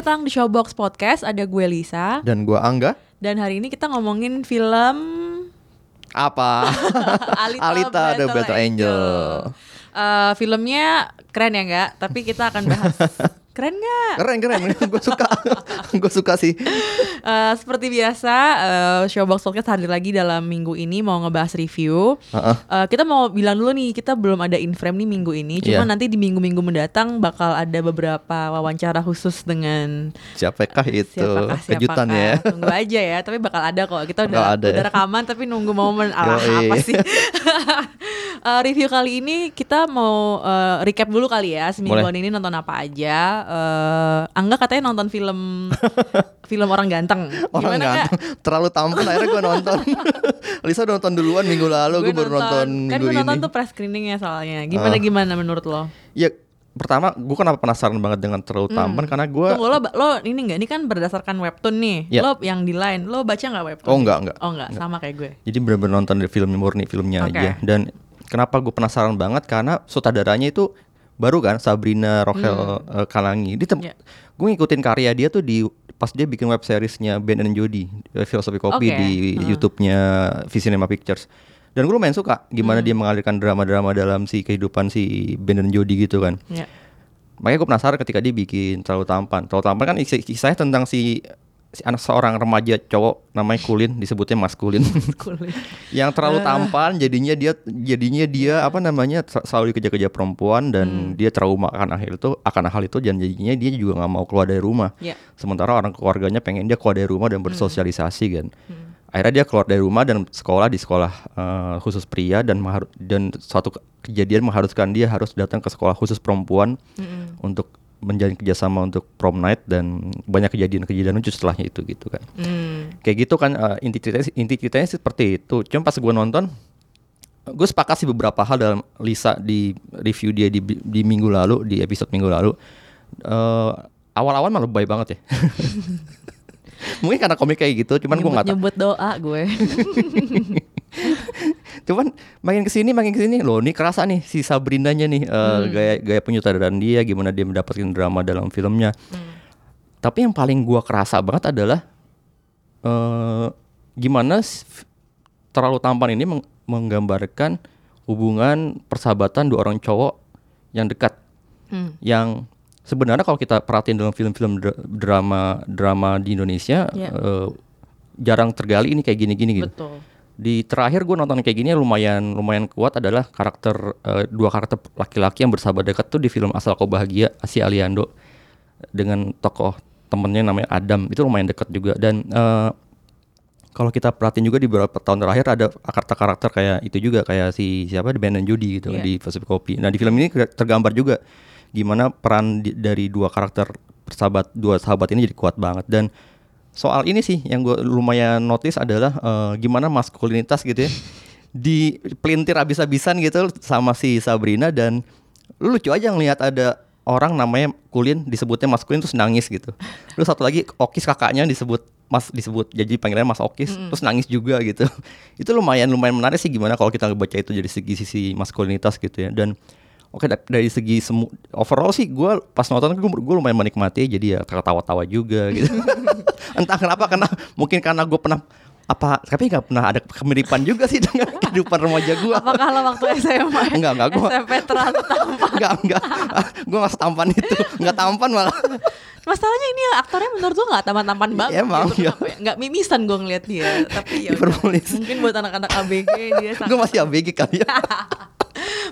Datang di Showbox Podcast. Ada gue Lisa Dan gua Angga dan hari ini kita ngomongin film apa? Alita, Alita the Battle Angel. Eh, filmnya keren ya enggak? Tapi kita akan bahas keren nggak? Keren keren, gue suka, gue suka sih. Eh, seperti biasa, eh, Showbox Podcast hadir lagi dalam minggu ini mau ngebahas review. Heeh. Eh, kita mau bilang dulu nih, kita belum ada in frame nih minggu ini. Cuma Iya. nanti di minggu-minggu mendatang bakal ada beberapa wawancara khusus dengan Siapakah itu? Siapakah, Kejutan siapakah? ya. Tunggu aja ya, tapi bakal ada kok. Kita udah, ada udah ya. rekaman tapi nunggu momen ala apa sih? Eh, review kali ini kita mau eh, recap dulu kali ya semingguan ini nonton apa aja. Eh, Angga katanya nonton film film orang ganteng. Orang Gimana, ganteng, terlalu tampan akhirnya gue nonton. Lisa udah nonton duluan minggu lalu, gue baru nonton kan gue nonton ini. tuh press screeningnya soalnya. Gimana Ah. gimana menurut lo? Ya pertama gue kenapa penasaran banget dengan terlalu tampan karena gue Tunggu lo, lo ini enggak ini kan berdasarkan webtoon nih. Ya. Lo yang di line, lo baca nggak webtoon? Oh, enggak, enggak. Oh enggak, sama kayak gue. jadi benar-benar nonton dari film murni filmnya Oke. aja. Dan kenapa gue penasaran banget karena sutradaranya itu baru kan Sabrina Rochelle eh, Kalangi. Dia Ya. gue ngikutin karya dia tuh di pas dia bikin web seriesnya Ben and Jody eh, Philosophy Copy Oke. di Hmm. YouTube-nya Visinema Pictures. Dan gue lumayan suka gimana dia mengalirkan drama-drama dalam si kehidupan si Ben and Jody gitu kan. Ya. Makanya gue penasaran ketika dia bikin terlalu tampan. Terlalu tampan kan kisahnya tentang si si anak seorang remaja cowok namanya Kulin disebutnya Mas Kulin. Kulit. yang terlalu Ah. tampan jadinya dia jadinya dia apa namanya ser- selalu dikejar-kejar perempuan dan Hmm. dia trauma akan hal itu akan hal itu dan jadinya dia juga nggak mau keluar dari rumah Ya. sementara orang keluarganya pengen dia keluar dari rumah dan bersosialisasi kan Hmm. akhirnya dia keluar dari rumah dan sekolah di sekolah eh, khusus pria dan dan suatu ke- kejadian mengharuskan dia harus datang ke sekolah khusus perempuan Mm-mm. untuk menjalin kerjasama untuk prom night dan banyak kejadian-kejadian lucu setelahnya itu gitu kan Hmm. kayak gitu kan eh, inti ceritanya inti ceritanya sih seperti itu cuma pas gue nonton gue sepakat sih beberapa hal dalam Lisa di review dia di, di minggu lalu di episode minggu lalu Eh, awal-awal malah lebay banget ya mungkin karena komik kayak gitu cuman gue nggak nyebut doa gue. cuman makin ke sini makin ke sini loh ini kerasa nih si Sabrinanya nih eh, gaya gaya penyutradaraan dia gimana dia mendapatkan drama dalam filmnya tapi yang paling gua kerasa banget adalah eh gimana terlalu tampan ini meng- menggambarkan hubungan persahabatan dua orang cowok yang dekat Hmm. yang sebenarnya kalau kita perhatiin dalam film-film dra- drama drama di Indonesia Iya. eh, jarang tergali ini kayak gini-gini gitu Betul. Di terakhir gue nonton kayak gini lumayan lumayan kuat adalah karakter eh, dua karakter laki-laki yang bersahabat dekat tuh di film Asal Kau Bahagia si Aliando dengan tokoh temennya namanya Adam itu lumayan dekat juga dan eh, kalau kita perhatiin juga di beberapa tahun terakhir ada karakter-karakter kayak itu juga kayak si siapa di Ben and Judy gitu Iya. di Pacific Copy. Nah di film ini tergambar juga gimana peran di- dari dua karakter sahabat dua sahabat ini jadi kuat banget dan soal ini sih yang gue lumayan notice adalah eh, gimana maskulinitas gitu ya di pelintir abis-abisan gitu sama si Sabrina dan lu lucu aja ngelihat ada orang namanya Kulin disebutnya Mas Kulin terus nangis gitu. Terus satu lagi Okis kakaknya disebut Mas disebut jadi panggilannya Mas Okis terus nangis juga gitu. Itu lumayan lumayan menarik sih gimana kalau kita baca itu dari segi sisi maskulinitas gitu ya dan Oke da- dari segi semu overall sih gue pas nonton gue gue lumayan menikmati jadi ya ketawa-tawa juga gitu. Entah kenapa karena mungkin karena gue pernah apa tapi nggak pernah ada kemiripan juga sih dengan kehidupan remaja gue. Apakah lo waktu SMA? Enggak, enggak, gua- SMP terlalu tampan. Enggak enggak, gue nggak setampan itu, nggak tampan malah. Masalahnya ini aktornya menurut gue nggak tampan-tampan banget. Emang, gitu. iya. Kenapa ya? Nggak mimisan gue ngeliat dia. Tapi ya mungkin buat anak-anak ABG dia gue masih ABG kali ya.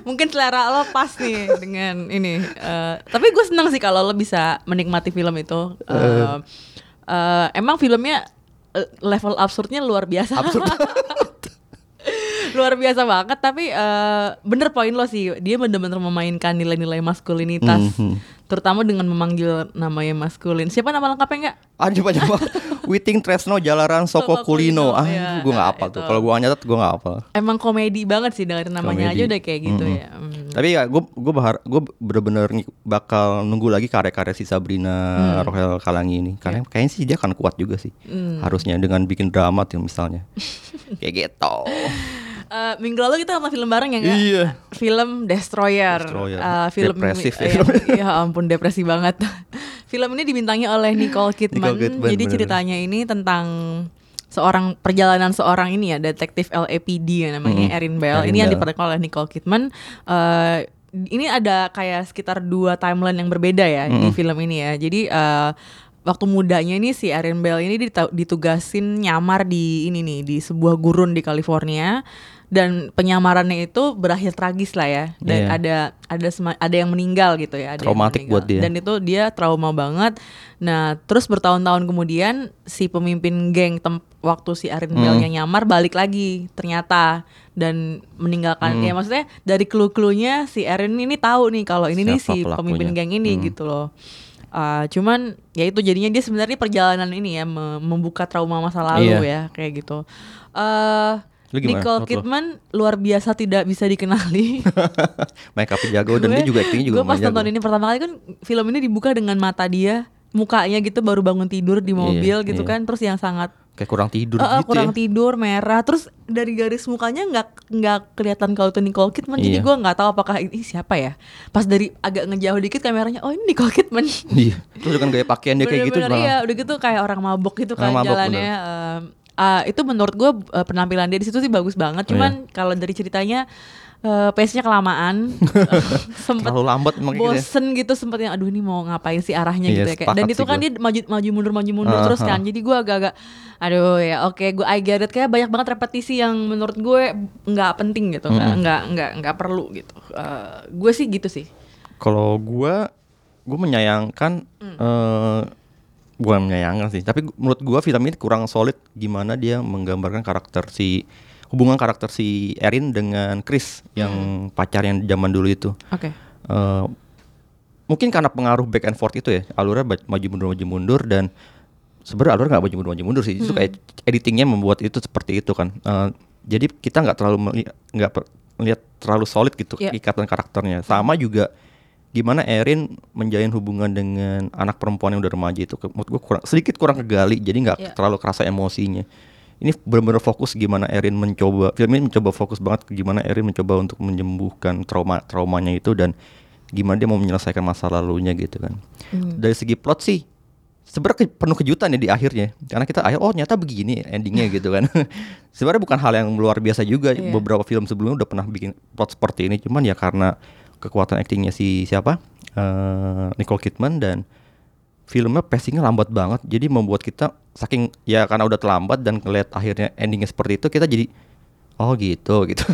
mungkin selera lo pas nih dengan ini. Eh, tapi gue seneng sih kalau lo bisa menikmati film itu. Eh, eh, emang filmnya eh, level absurdnya luar biasa. Absurd. luar biasa banget tapi uh, bener poin lo sih dia bener-bener memainkan nilai-nilai maskulinitas mm -hmm. Terutama dengan memanggil namanya maskulin. Siapa nama lengkapnya enggak ah coba coba Witing Tresno Jalaran Soko, Kulino. Ah ya, gue nggak apal tuh. kalau gue nyatet gue nggak apal emang komedi banget sih dari namanya komedi. aja udah kayak gitu mm -hmm. ya. Mm. tapi ya gue gue bahar gue bener-bener bakal nunggu lagi karya-karya si Sabrina mm. Rohel Kalangi ini. Karena yeah. kayaknya sih dia akan kuat juga sih. Mm. harusnya dengan bikin drama tuh misalnya. Kayak gitu uh, minggu lalu kita nonton film bareng ya gak? Iya. Film Destroyer. Destroyer. Uh, film depresif ya. ya. ya ampun depresi banget. film ini dibintangi oleh Nicole Kidman. Nicole Kidman Jadi bener. ceritanya ini tentang seorang perjalanan seorang ini ya detektif LAPD ya namanya hmm. Erin Bell. Erin ini Bell. yang diperankan oleh Nicole Kidman. Uh, ini ada kayak sekitar dua timeline yang berbeda ya hmm. di film ini ya. Jadi uh, waktu mudanya ini si Erin Bell ini ditugasin nyamar di ini nih di sebuah gurun di California dan penyamarannya itu berakhir tragis lah ya dan yeah. ada ada ada yang meninggal gitu ya ada traumatik buat dia dan itu dia trauma banget nah terus bertahun-tahun kemudian si pemimpin geng tem waktu si Erin hmm. Bellnya nyamar balik lagi ternyata dan meninggalkan hmm. ya maksudnya dari clue-cluenya si Erin ini tahu nih kalau ini Siapa nih si pelakunya? pemimpin geng ini hmm. gitu loh Uh, cuman ya itu jadinya dia sebenarnya perjalanan ini ya membuka trauma masa lalu iya. ya kayak gitu. Uh, Nicole Kidman luar biasa tidak bisa dikenali. Make up jago dan dia juga acting juga Gue pas nonton ini pertama kali kan film ini dibuka dengan mata dia, mukanya gitu baru bangun tidur di iya, mobil iya, gitu iya. kan, terus yang sangat kayak kurang tidur uh, gitu kurang ya. tidur merah terus dari garis mukanya nggak nggak kelihatan kalau itu Nicole Kidman iya. jadi gue nggak tahu apakah ini siapa ya pas dari agak ngejauh dikit kameranya oh ini Nicole Kidman iya terus kan gaya pakaian dia kayak gitu iya udah gitu kayak orang mabok gitu kan mabok, jalannya uh, itu menurut gue uh, penampilan dia di situ sih bagus banget oh, cuman iya. kalau dari ceritanya uh, pace-nya kelamaan sempet terlalu lambat gitu ya? bosen gitu, sempet yang aduh ini mau ngapain sih arahnya iya, gitu ya kayak dan itu kan gue. dia maju maju mundur maju mundur uh, terus kan jadi gue agak-agak aduh ya oke okay, gue I get it kayak banyak banget repetisi yang menurut gue nggak penting gitu mm -hmm. nggak nggak nggak perlu gitu uh, gue sih gitu sih kalau gue gue menyayangkan mm. uh, bukan menyayangkan sih tapi menurut gue film ini kurang solid gimana dia menggambarkan karakter si hubungan karakter si Erin dengan Chris yang hmm. pacar yang zaman dulu itu. Oke. Okay. Uh, eh, mungkin karena pengaruh back and forth itu ya, alurnya maju mundur maju mundur dan sebenarnya alurnya nggak maju mundur maju mundur sih, hmm. itu kayak editingnya membuat itu seperti itu kan. Uh, jadi kita nggak terlalu nggak melihat terlalu solid gitu yeah. ikatan karakternya. Sama juga gimana Erin menjalin hubungan dengan anak perempuan yang udah remaja itu? Menurut gue kurang sedikit kurang kegali jadi nggak yeah. terlalu kerasa emosinya. Ini benar-benar fokus gimana Erin mencoba film ini mencoba fokus banget ke gimana Erin mencoba untuk menyembuhkan trauma traumanya itu dan gimana dia mau menyelesaikan masa lalunya gitu kan. Hmm. dari segi plot sih sebenarnya penuh kejutan ya di akhirnya. Karena kita akhir oh ternyata begini endingnya gitu kan. Sebenarnya bukan hal yang luar biasa juga. Yeah. beberapa film sebelumnya udah pernah bikin plot seperti ini. Cuman ya karena kekuatan aktingnya si siapa uh, Nicole Kidman dan filmnya pacingnya lambat banget jadi membuat kita saking ya karena udah terlambat dan ngeliat akhirnya endingnya seperti itu kita jadi oh gitu gitu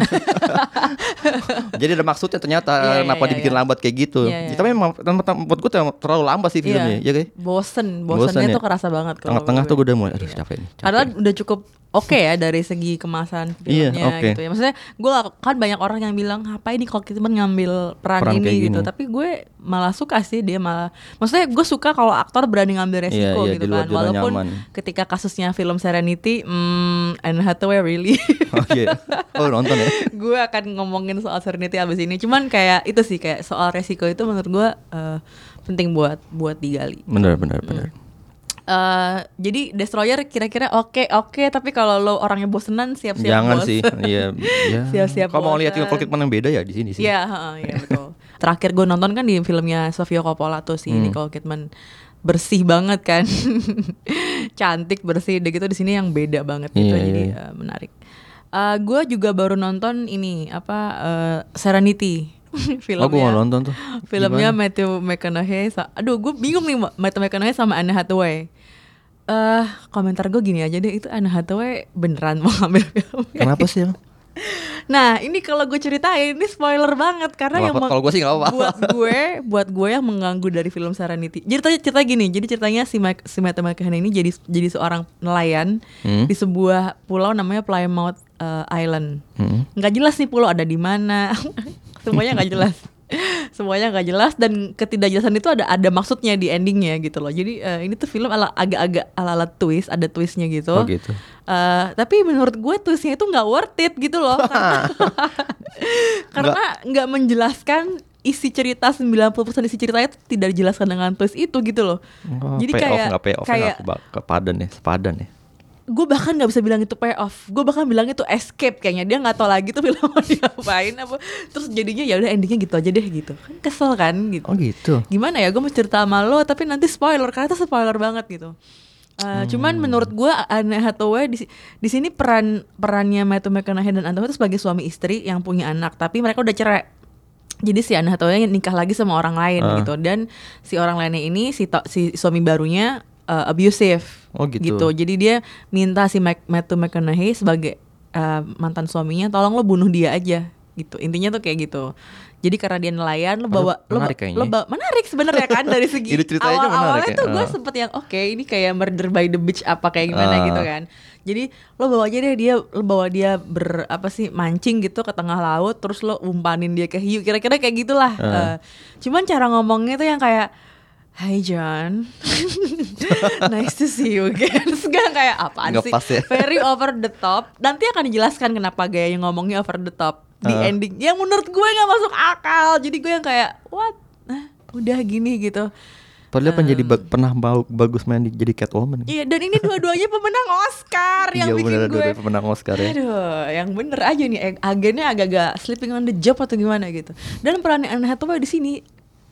jadi ada maksudnya ternyata yeah, kenapa yeah, dibikin yeah. lambat kayak gitu yeah, yeah. tapi memang buat gue terlalu lambat sih filmnya yeah. ya kayak bosen bosennya bosen, tuh ya. kerasa banget tengah-tengah tuh gue udah mulai aduh capek nih capek. karena udah cukup oke okay ya dari segi kemasan iya, filmnya iya, okay. gitu ya. Maksudnya gue kan banyak orang yang bilang apa ini kalau kita ngambil peran, peran ini gitu. Gini. Tapi gue malah suka sih dia malah. Maksudnya gue suka kalau aktor berani ngambil iya, resiko iya, iya, gitu kan. Walaupun nyaman. ketika kasusnya film Serenity, hmm, Anne Hathaway really. oh, yeah. oh nonton ya. gue akan ngomongin soal Serenity abis ini. Cuman kayak itu sih kayak soal resiko itu menurut gue uh, penting buat buat digali. Bener bener bener. Hmm. Uh, jadi destroyer kira-kira oke okay, oke okay, tapi kalau lo orangnya bosenan siap-siap jangan bos. sih iya ya. siap-siap kalau mau lihat Nicole Kidman yang beda ya di sini sih iya uh, iya betul terakhir gue nonton kan di filmnya Sofia Coppola tuh si hmm. Nicole Kidman bersih banget kan cantik bersih deh gitu di sini yang beda banget gitu yeah, jadi yeah. Uh, menarik uh, gue juga baru nonton ini apa uh, Serenity filmnya. Oh, gue nonton tuh. Filmnya Gimana? Matthew McConaughey. Aduh, gue bingung nih Matthew McConaughey sama Anne Hathaway. Eh, uh, komentar gue gini aja deh, itu Anne Hathaway beneran mau ngambil filmnya. Kenapa sih? Nah ini kalau gue ceritain ini spoiler banget karena Wah, yang kalau gue sih nggak apa-apa. buat gue buat gue yang mengganggu dari film Serenity. Jadi cerita, cerita gini, jadi ceritanya si Mike, si Matthew McConaughey ini jadi jadi seorang nelayan Hmm. di sebuah pulau namanya Plymouth uh, Island. Hmm. Nggak jelas nih pulau ada di mana, semuanya nggak jelas. semuanya nggak jelas dan ketidakjelasan itu ada ada maksudnya di endingnya gitu loh. Jadi eh, ini tuh film ala agak-agak ala-ala twist, ada twistnya gitu. Oh gitu. Eh, tapi menurut gue twistnya itu nggak worth it gitu loh karena, karena nggak menjelaskan isi cerita 90% isi ceritanya itu tidak dijelaskan dengan twist itu gitu loh. Oh, jadi kayak nggak payoff kayak nggak ke, ke padan ya, sepadan ya. gue bahkan nggak bisa bilang itu payoff. Gue bahkan bilang itu escape kayaknya. Dia nggak tahu lagi tuh film mau diapain apa. Terus jadinya ya udah endingnya gitu aja deh gitu. Kan kesel kan gitu. Oh gitu. gimana ya gue mau cerita sama lo tapi nanti spoiler karena itu spoiler banget gitu Uh, Cuman menurut gue Anne Hathaway di, di sini peran perannya Matthew McConaughey dan Anne Hathaway itu sebagai suami istri yang punya anak tapi mereka udah cerai. Jadi si Anne Hathaway nikah lagi sama orang lain Ah. gitu. Dan si orang lainnya ini si to- si suami barunya uh, abusive Oh, gitu. jadi dia minta si Mac- Matthew McConaughey sebagai uh, mantan suaminya tolong lo bunuh dia aja gitu intinya tuh kayak gitu jadi karena dia nelayan lo bawa lo, menarik kayaknya. lo bawa menarik sebenarnya kan dari segi awal awalnya ya. tuh gue Ah. sempet yang oke ini kayak murder by the beach apa kayak gimana Ah. gitu kan jadi lo bawa aja deh dia lo bawa dia ber apa sih mancing gitu ke tengah laut terus lo umpanin dia ke hiu kira-kira kayak gitulah Ah. Eh, cuman cara ngomongnya tuh yang kayak Hai John, nice to see you again. Gak kayak apaan Nggak sih? pas ya. Very over the top. Nanti akan dijelaskan kenapa gayanya ngomongnya over the top di Ah. ending. Yang menurut gue nggak masuk akal. Jadi gue yang kayak what? Nah, udah gini gitu. Padahal penjadi ba- pernah bau bagus main di, jadi Catwoman. Iya dan ini dua-duanya pemenang Oscar yang Iya bikin bener gue. dua pemenang Oscar ya. Aduh, yang bener aja nih agennya agak-agak sleeping on the job atau gimana gitu. Dan peran Anne Hathaway di sini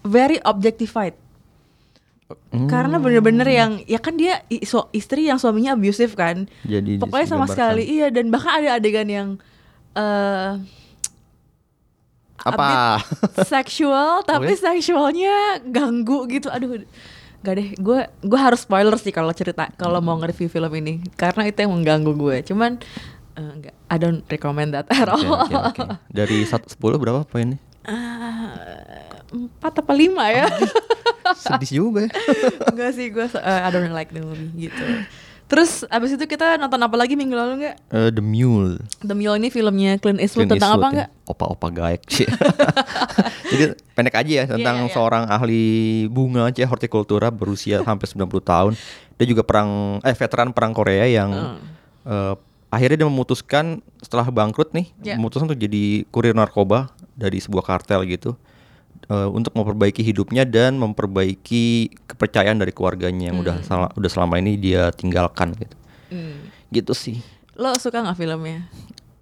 very objectified. Hmm. Karena bener-bener yang ya kan dia su- istri yang suaminya abusive kan. Jadi Pokoknya sama sekali iya dan bahkan ada adegan yang eh Apa? seksual tapi Oke. seksualnya ganggu gitu. Aduh Gak deh, gue gue harus spoiler sih kalau cerita kalau mau nge-review film ini karena itu yang mengganggu gue. Cuman eh, enggak, I don't recommend that at all. oke, oke. Dari 1 10 berapa poinnya? Ah, empat apa lima ya? Sedih juga ya. Enggak sih, gue eh, I don't like the movie gitu. Terus abis itu kita nonton apa lagi minggu lalu nggak? Eh, The Mule. The Mule ini filmnya Clint Eastwood Clint tentang apa Eastwood ya. nggak? Opa-opa gaek sih. Jadi pendek aja ya tentang Iya, iya, iya. seorang ahli bunga aja hortikultura berusia hampir 90 tahun. Dia juga perang eh veteran perang Korea yang Hmm. eh, akhirnya dia memutuskan setelah bangkrut nih, Ya. memutuskan untuk jadi kurir narkoba dari sebuah kartel gitu. Eh, untuk memperbaiki hidupnya dan memperbaiki kepercayaan dari keluarganya yang udah sel- udah selama ini dia tinggalkan gitu. Hmm. Gitu sih. Lo suka nggak filmnya?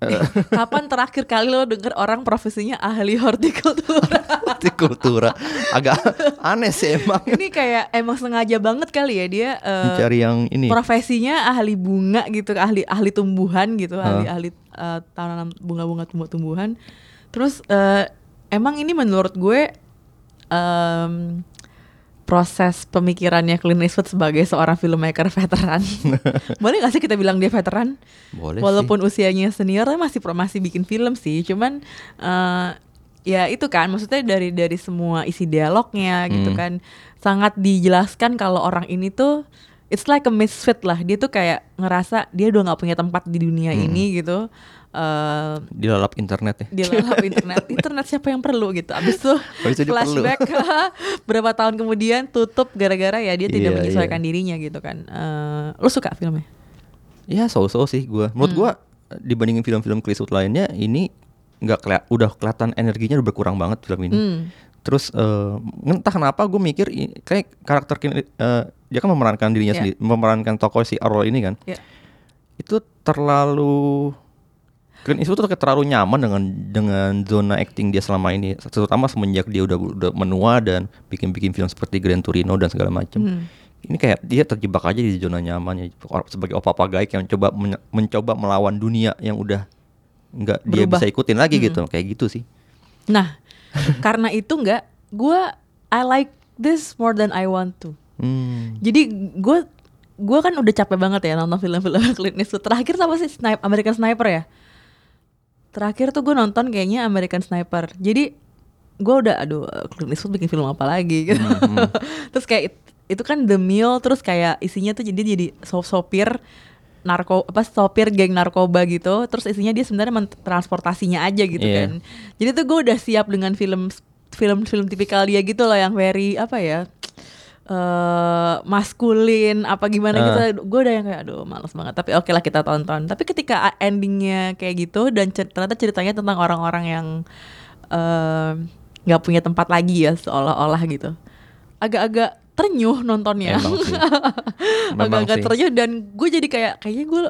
Eh. Kapan terakhir kali lo denger orang profesinya ahli hortikultura? Hortikultura agak aneh sih emang. ini kayak emang sengaja banget kali ya dia eh, Mencari yang ini. profesinya ahli bunga gitu, ahli ahli tumbuhan gitu, ahli ahli eh, tanam bunga-bunga tumbuh-tumbuhan. Terus eh, emang ini menurut gue em, proses pemikirannya Clint Eastwood sebagai seorang filmmaker veteran. Boleh gak sih kita bilang dia veteran? Boleh Walaupun usianya senior masih masih bikin film sih. Cuman eh, ya itu kan maksudnya dari dari semua isi dialognya gitu Hmm. kan sangat dijelaskan kalau orang ini tuh it's like a misfit lah. Dia tuh kayak ngerasa dia udah nggak punya tempat di dunia Hmm. ini gitu. Eh dilalap internet ya. di lalap internet internet siapa yang perlu gitu abis dia flashback berapa tahun kemudian tutup gara-gara ya dia tidak Iya, menyesuaikan iya. dirinya gitu kan Eh, lo suka filmnya Ya so-so sih gua. Menurut gua dibandingin film-film Clint lainnya ini nggak keli- udah kelihatan energinya udah berkurang banget film ini. Hmm. Terus eh, entah kenapa gue mikir kayak karakter eh, dia kan memerankan dirinya Iya. sendiri, memerankan tokoh si Arrow ini kan. ya Itu terlalu Clint Eastwood tuh terlalu nyaman dengan dengan zona acting dia selama ini, terutama semenjak dia udah udah menua dan bikin-bikin film seperti Gran Torino dan segala macam. Hmm. Ini kayak dia terjebak aja di zona nyamannya sebagai opa-opa gaik yang coba men- mencoba melawan dunia yang udah nggak dia bisa ikutin lagi gitu, kayak gitu sih. Nah, karena itu enggak, gue I like this more than I want to. Hmm. Jadi gue gue kan udah capek banget ya nonton film-film Clint Eastwood. Terakhir apa sih Snipe, American Sniper ya? terakhir tuh gue nonton kayaknya American Sniper. Jadi gue udah aduh Clint Eastwood bikin film apa lagi gitu. Hmm, terus kayak itu kan The Meal terus kayak isinya tuh jadi jadi sop sopir narko apa sopir geng narkoba gitu terus isinya dia sebenarnya transportasinya aja gitu yeah. kan. Jadi tuh gue udah siap dengan film film film tipikal dia gitu loh yang very apa ya uh, maskulin apa gimana uh. gitu. Gue udah yang kayak aduh males banget. Tapi oke okay lah kita tonton. Tapi ketika endingnya kayak gitu dan ternyata ceritanya tentang orang-orang yang eh, nggak uh, punya tempat lagi ya seolah-olah gitu. Agak-agak ternyuh nontonnya. Agak-agak ternyuh dan gue jadi kayak kayaknya gue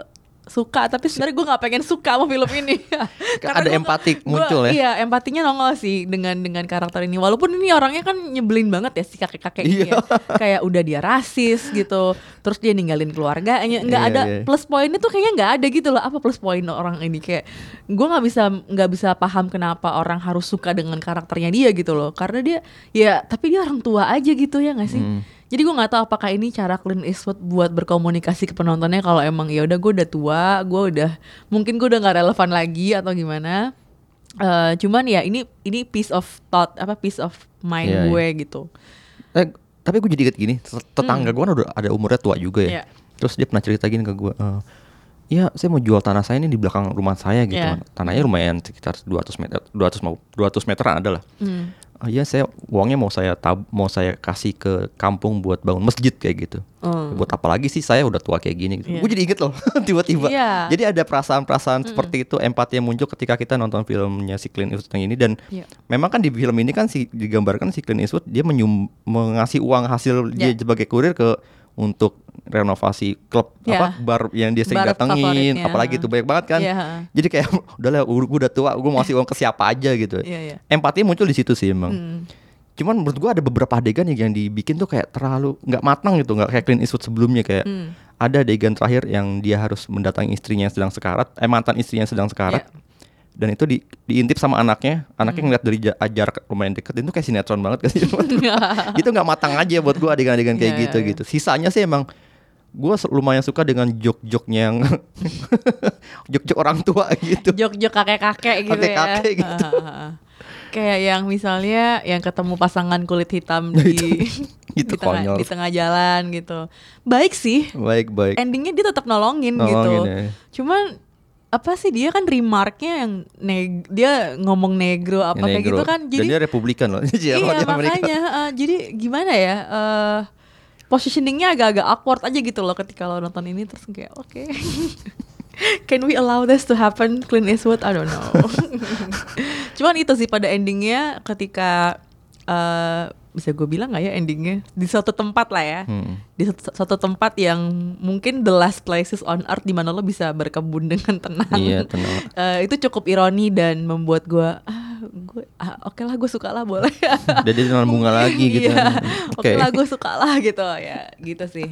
suka tapi sebenarnya gue nggak pengen suka sama film ini. Karena ada empati muncul ya. iya empatinya nongol sih dengan dengan karakter ini. Walaupun ini orangnya kan nyebelin banget ya si kakek kakek ini ya. kayak udah dia rasis gitu terus dia ninggalin keluarganya. Nggak iya, ada iya. plus poinnya tuh kayaknya nggak ada gitu loh. Apa plus poin orang ini? Kayak gue nggak bisa nggak bisa paham kenapa orang harus suka dengan karakternya dia gitu loh. Karena dia ya tapi dia orang tua aja gitu ya nggak sih? Hmm jadi gue nggak tahu apakah ini cara Clint Eastwood buat berkomunikasi ke penontonnya kalau emang ya udah gue udah tua, gue udah mungkin gue udah nggak relevan lagi atau gimana. Uh, cuman ya ini ini piece of thought apa piece of mind yeah, gue yeah. gitu. Eh, tapi gue jadi inget gini, tetangga hmm. gue kan udah ada umurnya tua juga ya. Yeah. Terus dia pernah cerita gini ke gue, uh, ya saya mau jual tanah saya ini di belakang rumah saya gitu. Yeah. Tanahnya lumayan sekitar 200 meter, 200 200 meteran adalah. Hmm oh iya saya uangnya mau saya tab mau saya kasih ke kampung buat bangun masjid kayak gitu mm. buat apa lagi sih saya udah tua kayak gini gitu. Yeah. gue jadi inget loh tiba-tiba yeah. jadi ada perasaan-perasaan mm seperti itu empati yang muncul ketika kita nonton filmnya si Clint Eastwood yang ini dan yeah. memang kan di film ini kan si digambarkan si Clint Eastwood dia menyum mengasih uang hasil yeah. dia sebagai kurir ke untuk renovasi klub yeah. apa bar yang dia sering bar datengin apalagi itu banyak banget kan yeah. jadi kayak udahlah gue udah tua gue mau kasih uang ke siapa aja gitu yeah, yeah. empati muncul di situ sih emang hmm. cuman menurut gue ada beberapa adegan yang dibikin tuh kayak terlalu nggak matang gitu nggak kayak Clint Eastwood sebelumnya kayak hmm. ada adegan terakhir yang dia harus mendatangi istrinya yang sedang sekarat eh mantan istrinya yang sedang sekarat yeah dan itu di diintip sama anaknya. Anaknya hmm. ngeliat dari ajar lumayan deket. Itu kayak sinetron banget kan itu nggak matang aja buat gue adegan-adegan kayak yeah, gitu yeah. gitu. Sisanya sih emang gue lumayan suka dengan jok-joknya yang jok-jok orang tua gitu. Jok-jok kakek-kakek gitu kakek -kakek ya gitu. kayak yang misalnya yang ketemu pasangan kulit hitam di itu. Di, tengah, di tengah jalan gitu. Baik sih. Baik baik. Endingnya dia tetap nolongin, nolongin gitu ya. cuman apa sih dia kan remarknya yang neg dia ngomong negro apa kayak gitu kan jadi Dan dia republikan loh iya makanya uh, jadi gimana ya uh, positioningnya agak-agak awkward aja gitu loh ketika lo nonton ini terus kayak oke okay. Can we allow this to happen Clint Eastwood? I don't know. Cuman itu sih pada endingnya ketika uh, bisa gue bilang nggak ya endingnya di suatu tempat lah ya hmm. di suatu, suatu tempat yang mungkin the last places on earth di mana lo bisa berkebun dengan tenang iya, tenang. uh, itu cukup ironi dan membuat gue ah gue ah, oke okay lah gue suka lah boleh jadi dengan bunga lagi gitu iya, oke okay. lah gue suka lah gitu ya gitu sih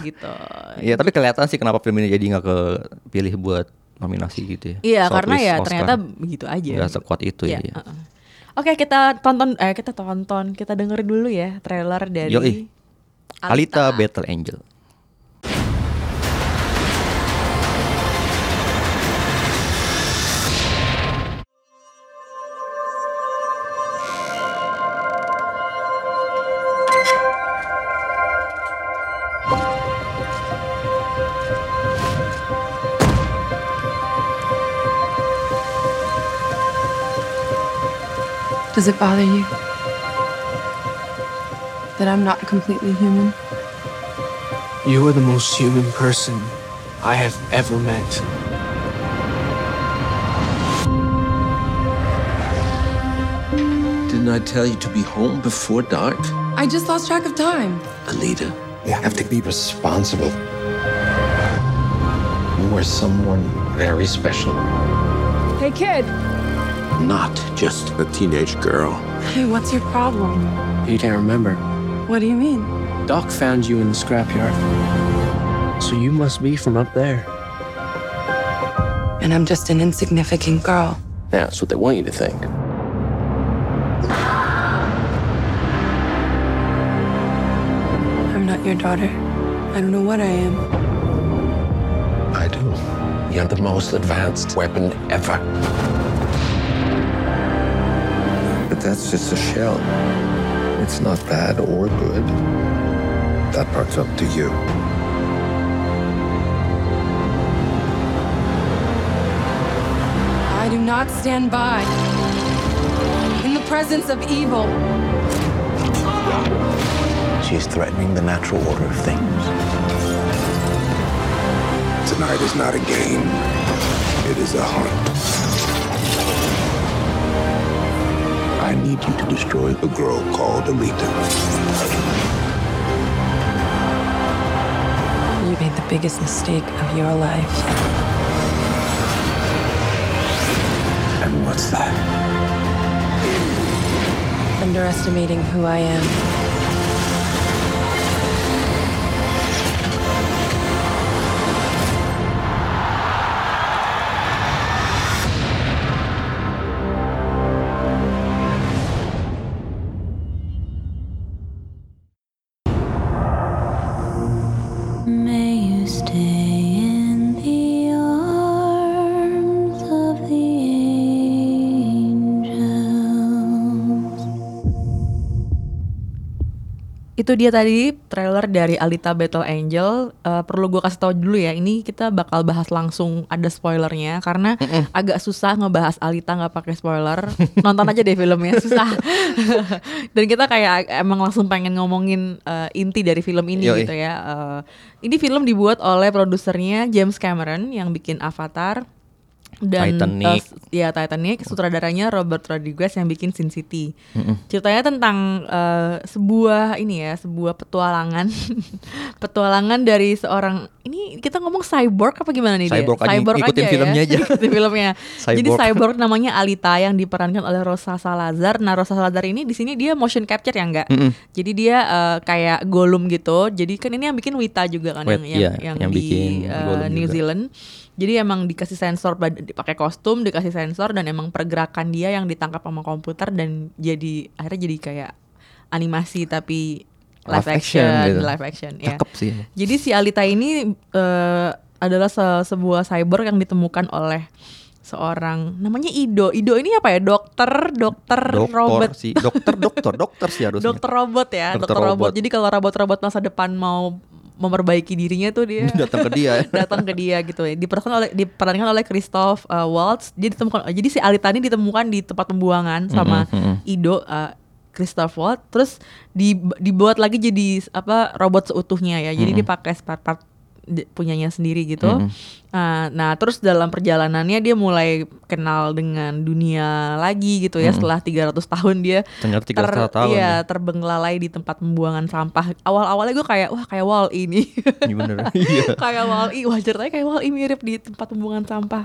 gitu ya tapi kelihatan sih kenapa film ini jadi nggak kepilih buat nominasi gitu ya iya karena ya Oscar. ternyata begitu aja nggak sekuat itu ya, ya. Uh -uh. Oke, kita tonton eh kita tonton, kita dengerin dulu ya trailer dari Yoi. Alita. Alita Battle Angel. Does it bother you that I'm not completely human? You are the most human person I have ever met. Didn't I tell you to be home before dark? I just lost track of time. Alita, you have to be responsible. You are someone very special. Hey, kid not just a teenage girl. Hey, what's your problem? You can't remember. What do you mean? Doc found you in the scrapyard. So you must be from up there. And I'm just an insignificant girl. That's what they want you to think. I'm not your daughter. I don't know what I am. I do. You're the most advanced weapon ever. But that's just a shell. It's not bad or good. That part's up to you. I do not stand by in the presence of evil. She's threatening the natural order of things. Tonight is not a game. It is a hunt. I need you to destroy the girl called Alita. You made the biggest mistake of your life. And what's that? Underestimating who I am. Itu dia tadi trailer dari Alita Battle Angel. Eh, perlu gue kasih tahu dulu ya, ini kita bakal bahas langsung ada spoilernya karena agak susah ngebahas Alita nggak pakai spoiler. Nonton aja deh filmnya susah. Dan kita kayak emang langsung pengen ngomongin eh, inti dari film ini Yoi. gitu ya. Eh, ini film dibuat oleh produsernya James Cameron yang bikin Avatar dan Titanic. eh, ya Titanic sutradaranya Robert Rodriguez yang bikin Sin City ceritanya tentang eh, sebuah ini ya sebuah petualangan petualangan dari seorang ini kita ngomong cyborg apa gimana nih dia? Cyborg aja, ikutin filmnya aja. ikutin filmnya jadi Cyborg. cyborg namanya Alita yang diperankan oleh Rosa Salazar nah Rosa Salazar ini di sini dia motion capture ya enggak jadi dia eh, kayak Gollum gitu jadi kan ini yang bikin Wita juga kan Wait, yang yang, iya, yang yang di bikin Gollum New juga. Zealand jadi emang dikasih sensor dipakai kostum, dikasih sensor dan emang pergerakan dia yang ditangkap sama komputer dan jadi akhirnya jadi kayak animasi tapi live, Live action, action gitu. live action ya. Cakep sih. Jadi si Alita ini eh, adalah se- sebuah cyber yang ditemukan oleh seorang namanya Ido. Ido ini apa ya? Dokter, dokter, Dokter robot. sih, dokter, dokter, dokter sih harusnya. Dokter robot ya, Dokter dokter, robot. robot. Jadi kalau robot-robot masa depan mau memperbaiki dirinya tuh dia Datang ke dia. datang ke dia gitu ya. Diperankan oleh diperankan oleh Christoph uh, Waltz. Dia ditemukan jadi si Alita ini ditemukan di tempat pembuangan sama Mhm, mhm. Ido uh, Christoph Waltz terus di, dibuat lagi jadi apa robot seutuhnya ya. Jadi Mhm. dipakai part-part di- punyanya sendiri gitu. Mhm. Nah, nah, terus dalam perjalanannya dia mulai kenal dengan dunia lagi gitu ya Mhm. setelah 300 tahun dia Ternyata 300 tahun Iya, ya. terbenglalai di tempat pembuangan sampah. Awal-awalnya gue kayak wah kayak wall ini. Iya bener. Iya. kayak Wall-E, wah ceritanya kayak Wall-E mirip di tempat pembuangan sampah.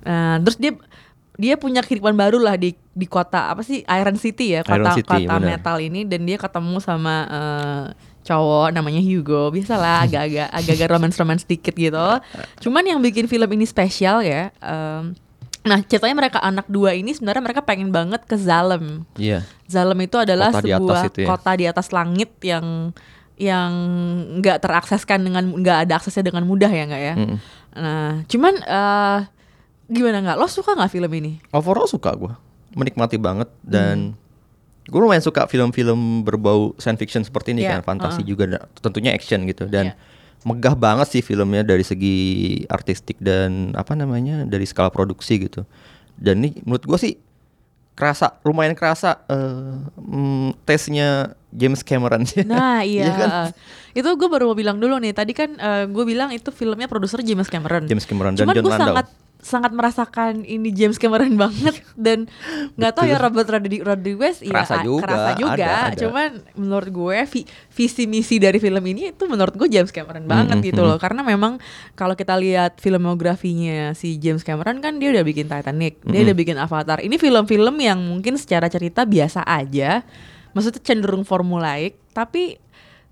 Nah, terus dia dia punya kehidupan baru lah di di kota apa sih Iron City ya kota Iron City, kota benar. metal ini dan dia ketemu sama eh, cowok namanya Hugo biasalah agak-agak agak-agak romance-romance dikit gitu cuman yang bikin film ini spesial ya em, nah ceritanya mereka anak dua ini sebenarnya mereka pengen banget ke Zalem Iya. Zalem itu adalah Kota di sebuah itu ya. kota di atas langit yang yang nggak terakseskan dengan nggak ada aksesnya dengan mudah ya nggak ya. Mm. Nah, cuman eh gimana nggak? Lo suka nggak film ini? Overall suka gue, menikmati banget dan Hmm. Gue lumayan suka film-film berbau science fiction seperti ini Iya, kan, fantasi uh-uh. juga, tentunya action gitu dan Iya. megah banget sih filmnya dari segi artistik dan apa namanya dari skala produksi gitu. Dan ini menurut gue sih kerasa lumayan kerasa eh, mm, tesnya James Cameron sih. Nah iya, kan? itu gue baru mau bilang dulu nih. Tadi kan gue bilang itu filmnya produser James Cameron. James Cameron dan Cuman John gue Landau. sangat sangat merasakan ini James Cameron banget dan nggak tahu ya Robert Rodri- Rodriguez ya Kerasa a- juga, kerasa juga. ada, ada. Cuman menurut gue vi- visi misi dari film ini itu menurut gue James Cameron banget Mm, gitu mm, loh. Karena memang kalau kita lihat filmografinya si James Cameron kan dia udah bikin Titanic, dia Mm-mm. udah bikin Avatar. Ini film-film yang mungkin secara cerita biasa aja, maksudnya cenderung formulaik, tapi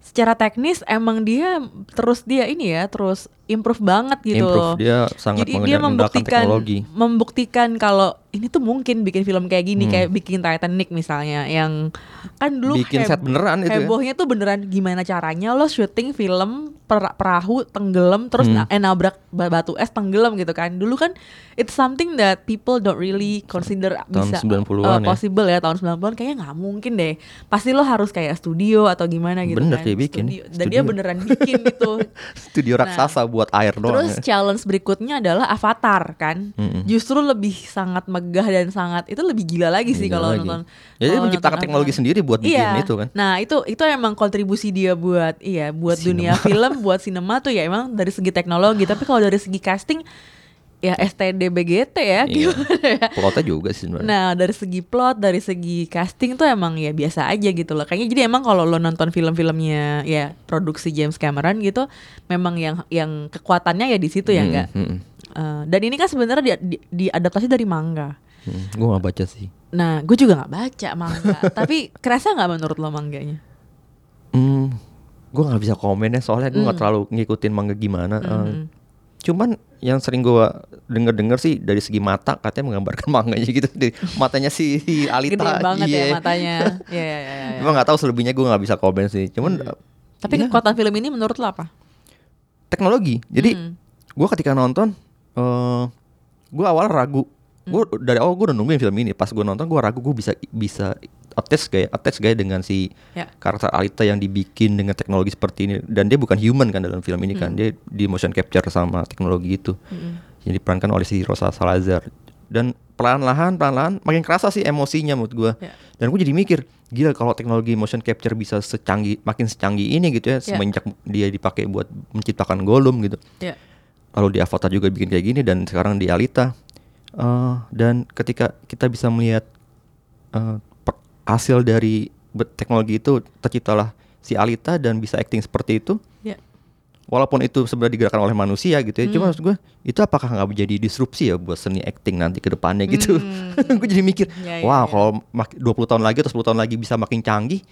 secara teknis emang dia terus dia ini ya terus improve banget gitu Improve, dia sangat Jadi dia membuktikan teknologi. membuktikan kalau ini tuh mungkin bikin film kayak gini Hmm. kayak bikin Titanic misalnya yang kan dulu Bikin heb- set beneran itu ya. hebohnya tuh beneran gimana caranya lo syuting film per- perahu tenggelam terus Hmm. eh, nabrak batu es tenggelam gitu kan. Dulu kan it's something that people don't really consider Tahun bisa 90-an uh, ya. possible ya tahun 90-an kayaknya nggak mungkin deh. Pasti lo harus kayak studio atau gimana gitu Bener kan. dia bikin. Studio. Dan dia beneran bikin gitu. Studio raksasa buat air doang. Terus ya. challenge berikutnya adalah Avatar kan. Mm-mm. Justru lebih sangat megah dan sangat itu lebih gila lagi sih kalau nonton. Ya, dia kalau menciptakan nonton teknologi Avatar. sendiri buat bikin iya. itu kan. Nah, itu itu emang kontribusi dia buat iya, buat dunia film, buat sinema tuh ya emang dari segi teknologi, tapi kalau dari segi casting ya STD BGT ya Iya. gimana ya. Plotnya juga sih sebenarnya. Nah dari segi plot, dari segi casting tuh emang ya biasa aja gitu loh. Kayaknya jadi emang kalau lo nonton film-filmnya ya produksi James Cameron gitu, memang yang yang kekuatannya ya di situ ya Mm, enggak. mm, mm. Eh, dan ini kan sebenarnya di, di, diadaptasi dari manga. Hmm, gue gak baca sih. Nah, gue juga nggak baca manga. tapi kerasa nggak menurut lo mangganya? Hmm, gue nggak bisa komen ya soalnya gue nggak Hmm. terlalu ngikutin manga gimana. Eh, Mhm. Cuman yang sering gue denger-denger sih dari segi mata katanya menggambarkan manganya gitu. Di matanya si Alita. Gede banget ya iya. matanya. Iya, iya, iya. Gue nggak tahu selebihnya gue nggak bisa komen sih. Cuman eh, Tapi ya, kekuatan film ini menurut lo apa? teknologi. Jadi Hmm. gue ketika nonton, eh gue awal ragu. Gue Hmm. dari awal gue udah nungguin film ini. Pas gue nonton gue ragu gue bisa bisa attach gaya attach gaya dengan si Ya. karakter Alita yang dibikin dengan teknologi seperti ini. Dan dia bukan human kan dalam film ini kan. Hmm. Dia di motion capture sama teknologi itu. Yang diperankan oleh si Rosa Salazar. Dan pelan-lahan pelan-lahan makin kerasa sih emosinya menurut gue. Ya. Dan gue jadi mikir, gila kalau teknologi motion capture bisa secanggih makin secanggih ini gitu ya, Ya. semenjak dia dipakai buat menciptakan Gollum gitu. Ya. Lalu di Avatar juga bikin kayak gini dan sekarang di Alita. Eh, dan ketika kita bisa melihat per- hasil dari teknologi itu terciptalah si Alita dan bisa acting seperti itu. Ya. Walaupun itu sebenarnya digerakkan oleh manusia gitu ya, Hmm. cuma maksud gue itu apakah nggak menjadi disrupsi ya buat seni acting nanti ke depannya gitu? Hmm. gue jadi mikir, Ya, ya, wah ya. kalau mak- 20 tahun lagi atau 10 tahun lagi bisa makin canggih,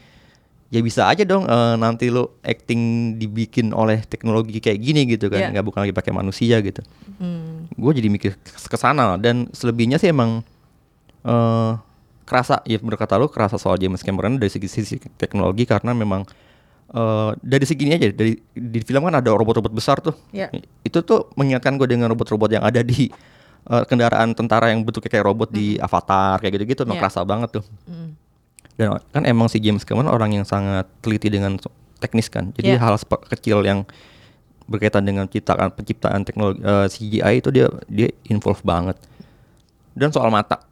ya bisa aja dong eh, nanti lo acting dibikin oleh teknologi kayak gini gitu kan, Ya. nggak bukan lagi pakai manusia gitu. Hmm. Gue jadi mikir ke sana dan selebihnya sih emang eh kerasa ya bener kata lo kerasa soal James Cameron dari segi sisi teknologi karena memang eh dari segi ini aja dari di film kan ada robot-robot besar tuh. Ya. Itu tuh mengingatkan gue dengan robot-robot yang ada di eh, kendaraan tentara yang bentuknya kayak robot di Avatar kayak gitu-gitu, Ya. kerasa banget tuh. Hmm. Dan kan emang si James Cameron orang yang sangat teliti dengan teknis kan. Jadi Ya. hal kecil yang berkaitan dengan ciptaan penciptaan teknologi eh, CGI itu dia dia involve banget. Dan soal mata.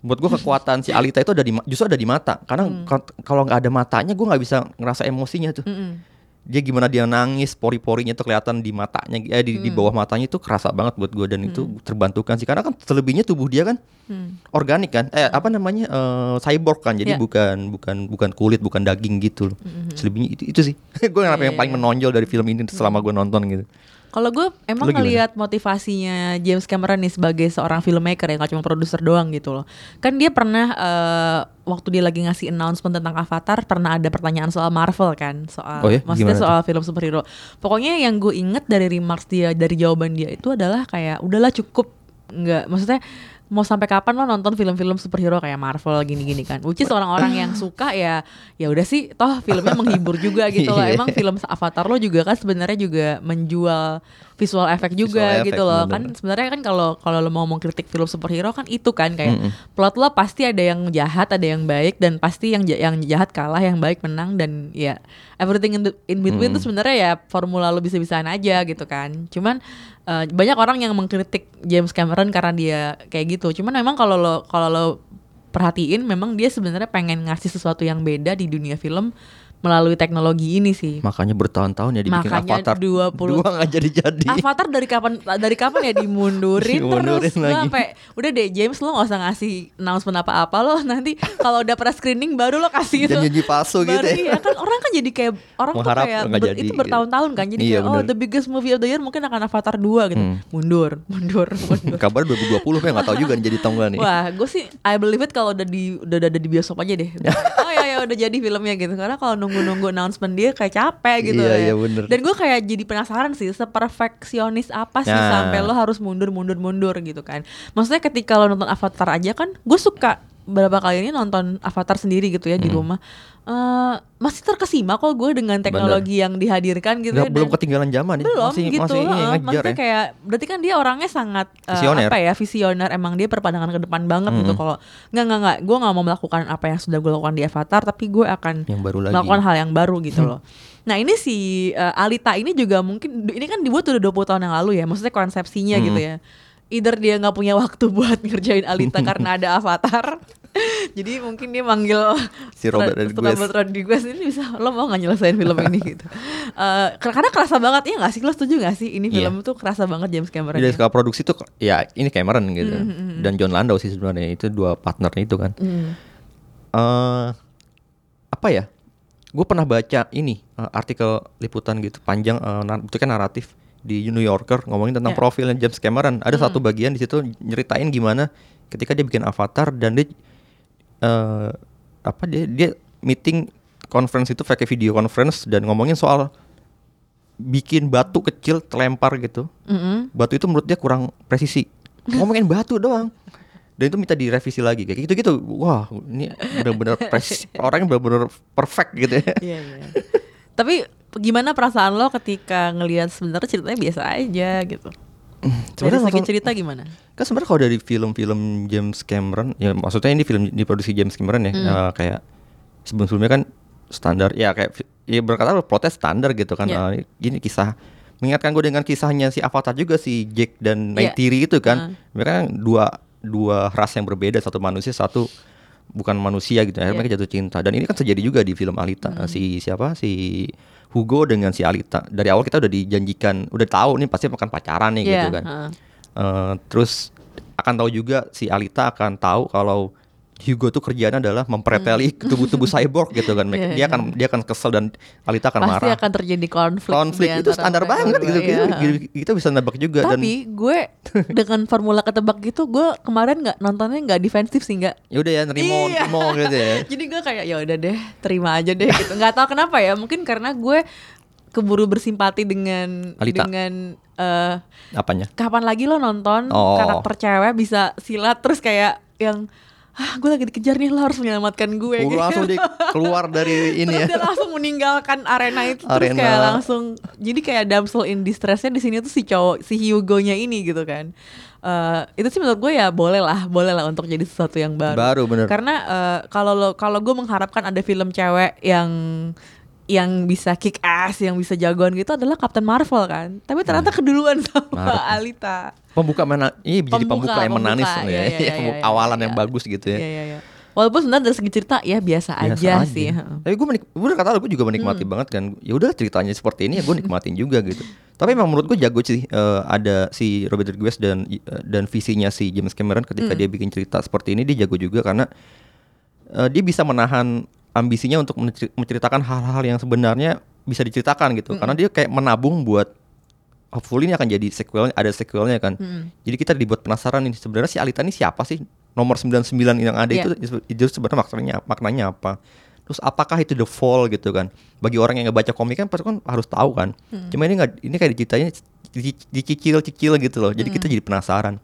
Buat gue kekuatan si Alita itu ada di justru ada di mata. Karena ka- kalau nggak ada matanya gue nggak bisa ngerasa emosinya tuh. Mm-mm. Dia gimana dia nangis, pori-porinya tuh kelihatan di matanya, eh di, di bawah matanya itu kerasa banget buat gue dan itu terbantukan sih. Karena kan selebihnya tubuh dia kan Hmm. organik kan eh apa namanya eh, cyborg kan jadi Ya. bukan bukan bukan kulit bukan daging gitu loh selebihnya itu itu sih gue Iya, yang paling iya. menonjol dari film ini selama gue nonton gitu Kalau gue emang ngelihat motivasinya James Cameron nih sebagai seorang filmmaker ya, nggak cuma produser doang gitu loh. Kan dia pernah eh, waktu dia lagi ngasih announcement tentang Avatar, pernah ada pertanyaan soal Marvel kan, soal Oh ya? maksudnya Gimana soal film superhero. Pokoknya yang gue inget dari remarks dia, dari jawaban dia itu adalah kayak udahlah cukup nggak, maksudnya mau sampai kapan lo nonton film-film superhero kayak Marvel gini-gini kan. Which is orang-orang yang suka ya ya udah sih toh filmnya menghibur juga gitu loh. Iya. Emang film Avatar lo juga kan sebenarnya juga menjual visual effect juga Visual gitu effect, loh. bener. Kan sebenarnya kan kalau kalau lo mau mengkritik film superhero kan itu kan kayak Mm-mm. plot lo pasti ada yang jahat, ada yang baik dan pasti yang yang jahat kalah, yang baik menang dan ya everything in, the- in between Mm. tuh sebenarnya ya formula lo bisa-bisaan aja gitu kan. Cuman eh, banyak orang yang mengkritik James Cameron karena dia kayak gitu. Cuman memang kalau lo kalau lo perhatiin memang dia sebenarnya pengen ngasih sesuatu yang beda di dunia film melalui teknologi ini sih. makanya bertahun-tahun ya dibikin Makanya Avatar 20 dua nggak jadi-jadi Avatar dari kapan dari kapan ya dimundurin, Dimundurin terus lagi. sampai udah deh James lo nggak usah ngasih announcement apa-apa lo nanti kalau udah pernah screening baru lo kasih itu janji palsu gitu baru, ya. iya kan orang kan jadi kayak orang tuh Mengharap kayak nggak ber- jadi itu gitu. bertahun-tahun kan jadi Iya, kayak oh bener. the biggest movie of the year mungkin akan Avatar 2 gitu Hmm. mundur mundur mundur kabar 2020 ya nggak tahu juga nih jadi tahun nih Wah, gue sih I believe it kalau udah di udah ada di bioskop aja deh. oh ya udah jadi filmnya gitu. Karena kalau nunggu-nunggu announcement dia kayak capek gitu Iya, ya. iya, bener. Dan gue kayak jadi penasaran sih seperfeksionis apa sih Nah. sampai lo harus mundur-mundur-mundur gitu kan. Maksudnya ketika lo nonton Avatar aja kan, gue suka beberapa kali ini nonton Avatar sendiri gitu ya di rumah. Eh, masih terkesima kok gue dengan teknologi yang dihadirkan gitu Nggak- ya. belum ketinggalan zaman ya. belum masih, gitu masih ini heeh. ngejar maksudnya ya. kayak berarti kan dia orangnya sangat Visioner. apa ya visioner emang dia berpandangan ke depan banget gitu kalau nggak nggak nggak gue nggak mau melakukan apa yang sudah gue lakukan di Avatar tapi gue akan Yang baru lagi. melakukan hal yang baru gitu loh nah ini si eh, Alita ini juga mungkin ini kan dibuat udah 20 tahun yang lalu ya maksudnya konsepsinya gitu ya either dia nggak punya waktu buat ngerjain Alita karena ada Avatar jadi mungkin dia manggil Si Robert Rodriguez. Robert Rodriguez ini bisa lo mau nggak nyelesain film ini gitu Eh, karena kerasa banget ya nggak sih lo setuju nggak sih ini Iya. film tuh kerasa banget James Cameron Dari skala produksi tuh ya ini Cameron gitu. Hmm, Dan John Landau sih sebenarnya itu dua partnernya itu kan. Hmm. eh apa ya? Gue pernah baca ini eh, artikel liputan gitu panjang nar- itu kan naratif di New Yorker ngomongin tentang. Hmm. profilnya James Cameron. Ada satu bagian di situ nyeritain gimana ketika dia bikin Avatar dan dia eh apa dia dia meeting conference itu pakai video conference dan ngomongin soal bikin batu kecil terlempar gitu. Mm-mm. Batu itu menurut dia kurang presisi. Ngomongin batu doang. Dan itu minta direvisi lagi kayak gitu-gitu. Wah, ini benar-benar presisi. Orangnya benar-benar perfect gitu ya. Iya iya. Tapi gimana perasaan lo ketika ngelihat sebenarnya ceritanya biasa aja gitu? Dari Sebenarnya segi nonton- cerita gimana? Kan sebenarnya kalau dari film-film James Cameron, ya maksudnya ini film diproduksi James Cameron ya, eh, kayak sebelum-sebelumnya kan standar, ya kayak ya berkata lo protes standar gitu kan. Iya. Eh, ini kisah mengingatkan gue dengan kisahnya si Avatar juga si Jake dan Iya. Neytiri itu kan. Mereka kan dua dua ras yang berbeda, satu manusia, satu bukan manusia gitu. Akhirnya Iya. mereka jatuh cinta. Dan ini kan terjadi juga di film Alita. Si siapa? Si Hugo dengan si Alita. Dari awal kita udah dijanjikan, udah tahu nih pasti akan pacaran nih gitu Iya, kan. heeh. Eh, terus akan tahu juga si Alita akan tahu kalau Hugo tuh kerjaan adalah mempreteli tubuh-tubuh cyborg gitu kan. Hmm. Iya, dia iya. akan dia akan kesel dan Alita akan Pasti marah. akan terjadi konflik. Konflik itu standar banget gitu. iya. Kita, kita bisa nebak juga dan Tapi gue dengan formula ketebak gitu, gue kemarin nggak nontonnya nggak defensif sih nggak. ya udah ya nerimo Iya. nerimo gitu ya. Jadi gue kayak ya udah deh, terima aja deh gitu. Nggak tahu kenapa ya, mungkin karena gue keburu bersimpati dengan Alita. dengan eh, Apanya? kapan lagi lo nonton Oh. karakter cewek bisa silat terus kayak yang ah gue lagi dikejar nih lo harus menyelamatkan gue Udah langsung dia keluar dari ini terus ya. dia langsung meninggalkan arena itu terus Arena. kayak langsung jadi kayak damsel in distressnya di sini tuh si cowok si Hugo-nya ini gitu kan Eh, itu sih menurut gue ya boleh lah boleh lah untuk jadi sesuatu yang baru Baru, bener. karena eh, kalau lo kalau gue mengharapkan ada film cewek yang yang bisa kick ass yang bisa jagoan gitu adalah Captain Marvel kan tapi ternyata keduluan sama Marvel. Alita Pembuka mana? Iya jadi Pembuka, pembuka, yang menanis pembuka, ya. iya, iya, Yang iya, iya, awalan iya. yang bagus gitu ya. Iya, iya, iya. Walaupun sebenarnya dari segi cerita ya biasa, Biasa aja, sih. heeh. Tapi gue menik, udah kata gue juga menikmati Hmm. banget kan. Ya udah ceritanya seperti ini ya gue nikmatin juga gitu. Tapi emang menurut gue jago sih eh, ada si Robert Rodriguez dan eh, dan visinya si James Cameron Hmm. ketika dia bikin cerita seperti ini dia jago juga karena eh, dia bisa menahan ambisinya untuk mencer- menceritakan hal-hal yang sebenarnya bisa diceritakan gitu. Karena dia kayak menabung buat hopefully ini akan jadi sequelnya ada sequelnya kan. Jadi kita dibuat penasaran nih sebenarnya si Alita ini siapa sih? Nomor 99 yang ada Iya. itu itu sebenarnya maknanya maknanya apa? Terus apakah itu the fall gitu kan? Bagi orang yang nggak baca komik kan pasti kan harus tahu kan. Cuma ini nggak ini kayak diceritain di- dicicil-cicil gitu loh. Jadi kita jadi penasaran.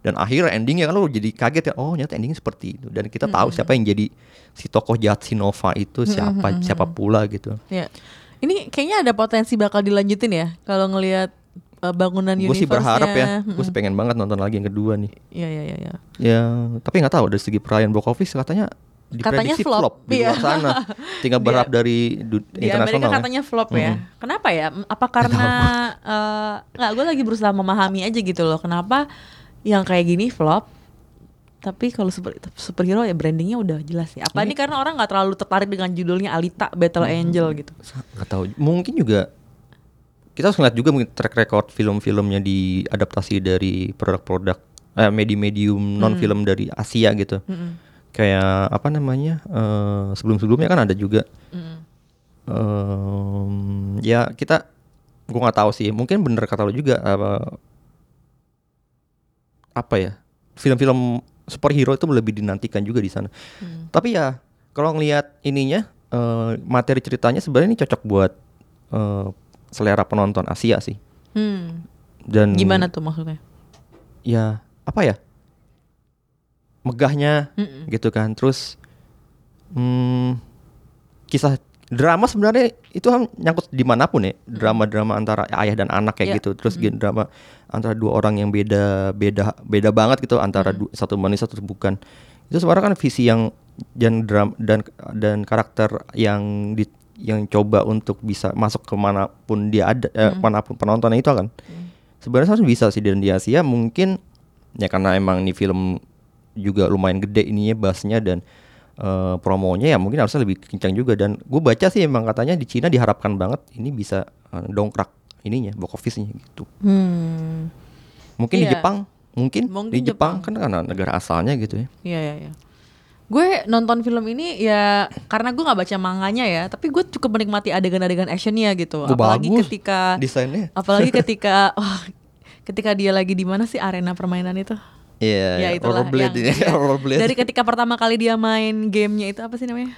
Dan akhir endingnya kan lo jadi kaget ya. Oh ternyata endingnya seperti itu. Dan kita tahu siapa yang jadi si tokoh jahat si Nova itu siapa siapa pula gitu. Ya. Ini kayaknya ada potensi bakal dilanjutin ya kalau ngelihat uh, bangunan Gue sih berharap ya. Gue sih pengen banget nonton lagi yang kedua nih. Iya iya iya iya. Ya, tapi nggak tahu dari segi perayaan box office katanya Katanya flop, flop, di iya. luar sana. Tinggal berharap dari du- Di Amerika internasional. ya. katanya flop ya. Kenapa ya? Apa karena eh, nggak gue lagi berusaha memahami aja gitu loh. Kenapa yang kayak gini flop? Tapi kalau super, superhero ya brandingnya udah jelas ya. Apa ini, karena orang nggak terlalu tertarik dengan judulnya Alita Battle. Angel gitu. nggak tahu mungkin juga kita harus ngeliat juga mungkin track record film-filmnya diadaptasi dari produk-produk eh, medium-medium non film dari Asia gitu. Kayak apa namanya eh, sebelum-sebelumnya kan ada juga. Em, ya kita gua nggak tahu sih. Mungkin bener kata lo juga apa apa ya film-film superhero itu lebih dinantikan juga di sana. Tapi ya kalau ngelihat ininya eh, materi ceritanya sebenarnya ini cocok buat eh, selera penonton Asia sih. Hmm. dan Gimana tuh maksudnya? ya apa ya? Megahnya gitu kan. Terus hmm, kisah drama sebenarnya itu kan nyangkut di mana pun ya. Drama-drama antara ayah dan anak kayak Iya. gitu. Terus gen- drama antara dua orang yang beda beda beda banget gitu. Antara du- satu manusia satu bukan. Itu sebenarnya kan visi yang dan dram dan dan karakter yang di yang coba untuk bisa masuk ke mana pun dia ada eh, mana pun penontonnya itu kan sebenarnya harus bisa sih dan di Asia mungkin ya karena emang ini film juga lumayan gede ininya bassnya dan eh, promonya ya mungkin harusnya lebih kencang juga dan gue baca sih emang katanya di Cina diharapkan banget ini bisa eh, dongkrak ininya box office-nya gitu Hmm. mungkin di Iya. Jepang mungkin, Mungkin di Jepang, Jepang. kan karena negara asalnya gitu ya Iya iya iya. Gue nonton film ini ya karena gue nggak baca manganya ya, tapi gue cukup menikmati adegan-adegan actionnya gitu. Oh, apalagi bagus ketika desainnya apalagi ketika wah, ketika dia lagi di mana sih arena permainan itu? Iya, ya itulah rollerblade yang, ini, ya, rollerblade. dari ketika pertama kali dia main gamenya itu apa sih namanya?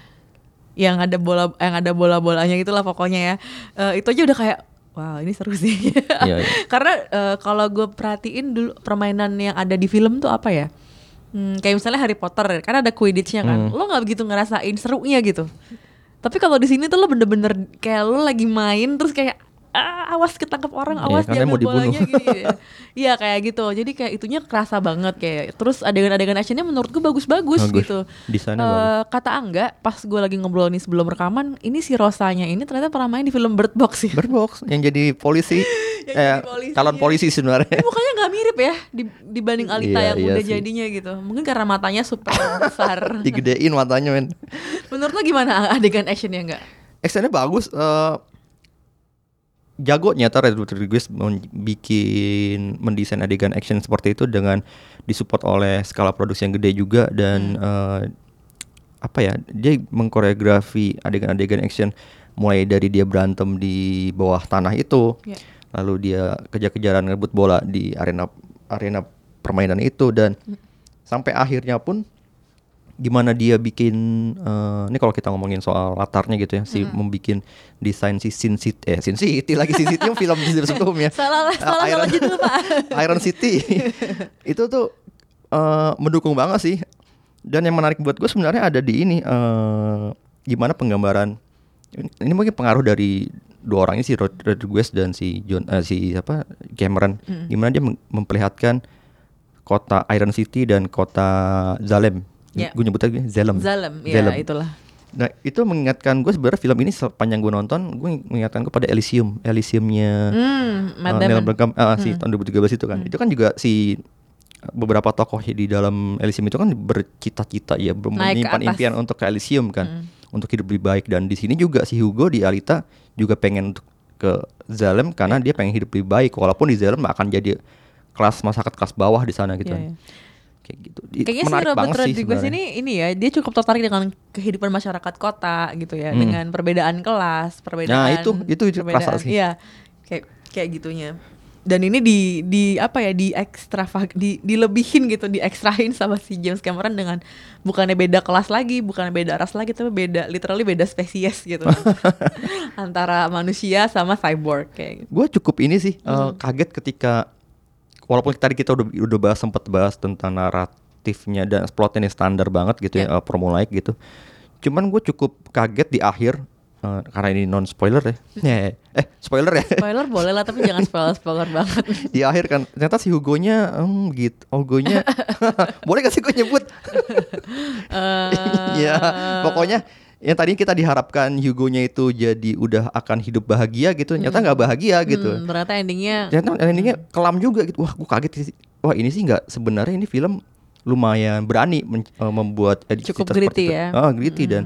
Yang ada bola yang ada bola-bolanya itulah pokoknya ya. Eh, itu aja udah kayak wow ini seru sih. Iya, iya. Karena eh, kalau gue perhatiin dulu permainan yang ada di film tuh apa ya? Hmm, kayak misalnya Harry Potter kan ada Quidditch-nya kan. Hmm. Lo nggak begitu ngerasain serunya gitu. Tapi kalau di sini tuh lo bener-bener kayak lo lagi main terus kayak ah, awas ketangkep orang, Iya, awas mau dibunuh. bolanya gini. Iya kayak gitu. Jadi kayak itunya kerasa banget kayak. Terus adegan-adegan actionnya menurut gue bagus-bagus Bagus. gitu. Desainnya Eh, bagus. Kata Angga pas gue lagi ngobrol nih sebelum rekaman, ini si Rosanya ini ternyata pernah main di film Bird Box ya. Berbox yang jadi polisi Yang eh polisi, calon iya. polisi sebenarnya Tapi mukanya nggak mirip ya di- dibanding Alita Iya, yang iya udah sih. jadinya gitu. Mungkin karena matanya super besar. digedein matanya men Menurut lo gimana adegan actionnya enggak? actionnya bagus eh jago nyata Red Rodriguez bikin mendesain adegan action seperti itu dengan disupport oleh skala produksi yang gede juga dan eh, apa ya dia mengkoreografi adegan-adegan action mulai dari dia berantem di bawah tanah itu Iya. Lalu dia kejar-kejaran ngebut bola di arena arena permainan itu dan sampai akhirnya pun gimana dia bikin eh, ini kalau kita ngomongin soal latarnya gitu ya si membikin desain si Sin City eh Sin City lagi Sin City film di sebelumnya. Salah salah salah judul Pak. Iron City. Itu tuh eh, mendukung banget sih. Dan yang menarik buat gue sebenarnya ada di ini eh, gimana penggambaran ini mungkin pengaruh dari dua orang ini si Rod- Rodriguez dan si John eh, si apa Cameron gimana dia mem- memperlihatkan kota Iron City dan kota Zalem Ya. gue nyebutnya gini, Zalem Zalem, ya Zalem. itulah. Nah itu mengingatkan gue sebenarnya film ini sepanjang gue nonton gue mengingatkan gue pada Elysium Elysiumnya Hmm, Matt uh, Neil ah, si tahun 2013 itu kan. Itu kan juga si beberapa tokoh di dalam Elysium itu kan bercita-cita ya menyimpan impian untuk ke Elysium kan. Untuk hidup lebih baik dan di sini juga si Hugo di Alita juga pengen untuk ke Zalem karena dia pengen hidup lebih baik walaupun di Zalem akan jadi kelas masyarakat kelas bawah di sana gitu Iya, kan. iya. Kayak gitu. Kayaknya si menarik Robert banget sih Rodriguez ini ini ya dia cukup tertarik dengan kehidupan masyarakat kota gitu ya, Hmm. dengan perbedaan kelas, perbedaan. Nah, itu- itu- itu perbedaan- sih. Iya, kayak kayak gitunya. Dan ini di di apa ya di ekstra di dilebihin gitu, diekstrahin sama si James Cameron dengan bukannya beda kelas lagi, bukannya beda ras lagi, tapi beda literally beda spesies gitu. Antara manusia sama cyborg kayak gitu. gue cukup ini sih eh, Hmm. kaget ketika walaupun tadi kita udah udah bahas sempat bahas tentang naratifnya dan plotnya ini standar banget gitu ya, Ya. eh, formulaic gitu. Cuman gue cukup kaget di akhir eh, karena ini non spoiler ya. Eh, eh spoiler ya. Spoiler boleh lah, tapi jangan spoiler spoiler banget. di akhir kan ternyata si Hugonya hmm, gitu. Hugonya boleh gak sih gue nyebut? Iya, pokoknya yang tadi kita diharapkan Hugonya itu jadi udah akan hidup bahagia gitu, ternyata nggak bahagia gitu. Hmm, ternyata endingnya ternyata endingnya kelam juga gitu wah gue kaget sih wah ini sih nggak sebenarnya ini film lumayan berani men- eh, membuat edit Cukup seperti gritty itu. ya. Ah, gritty dan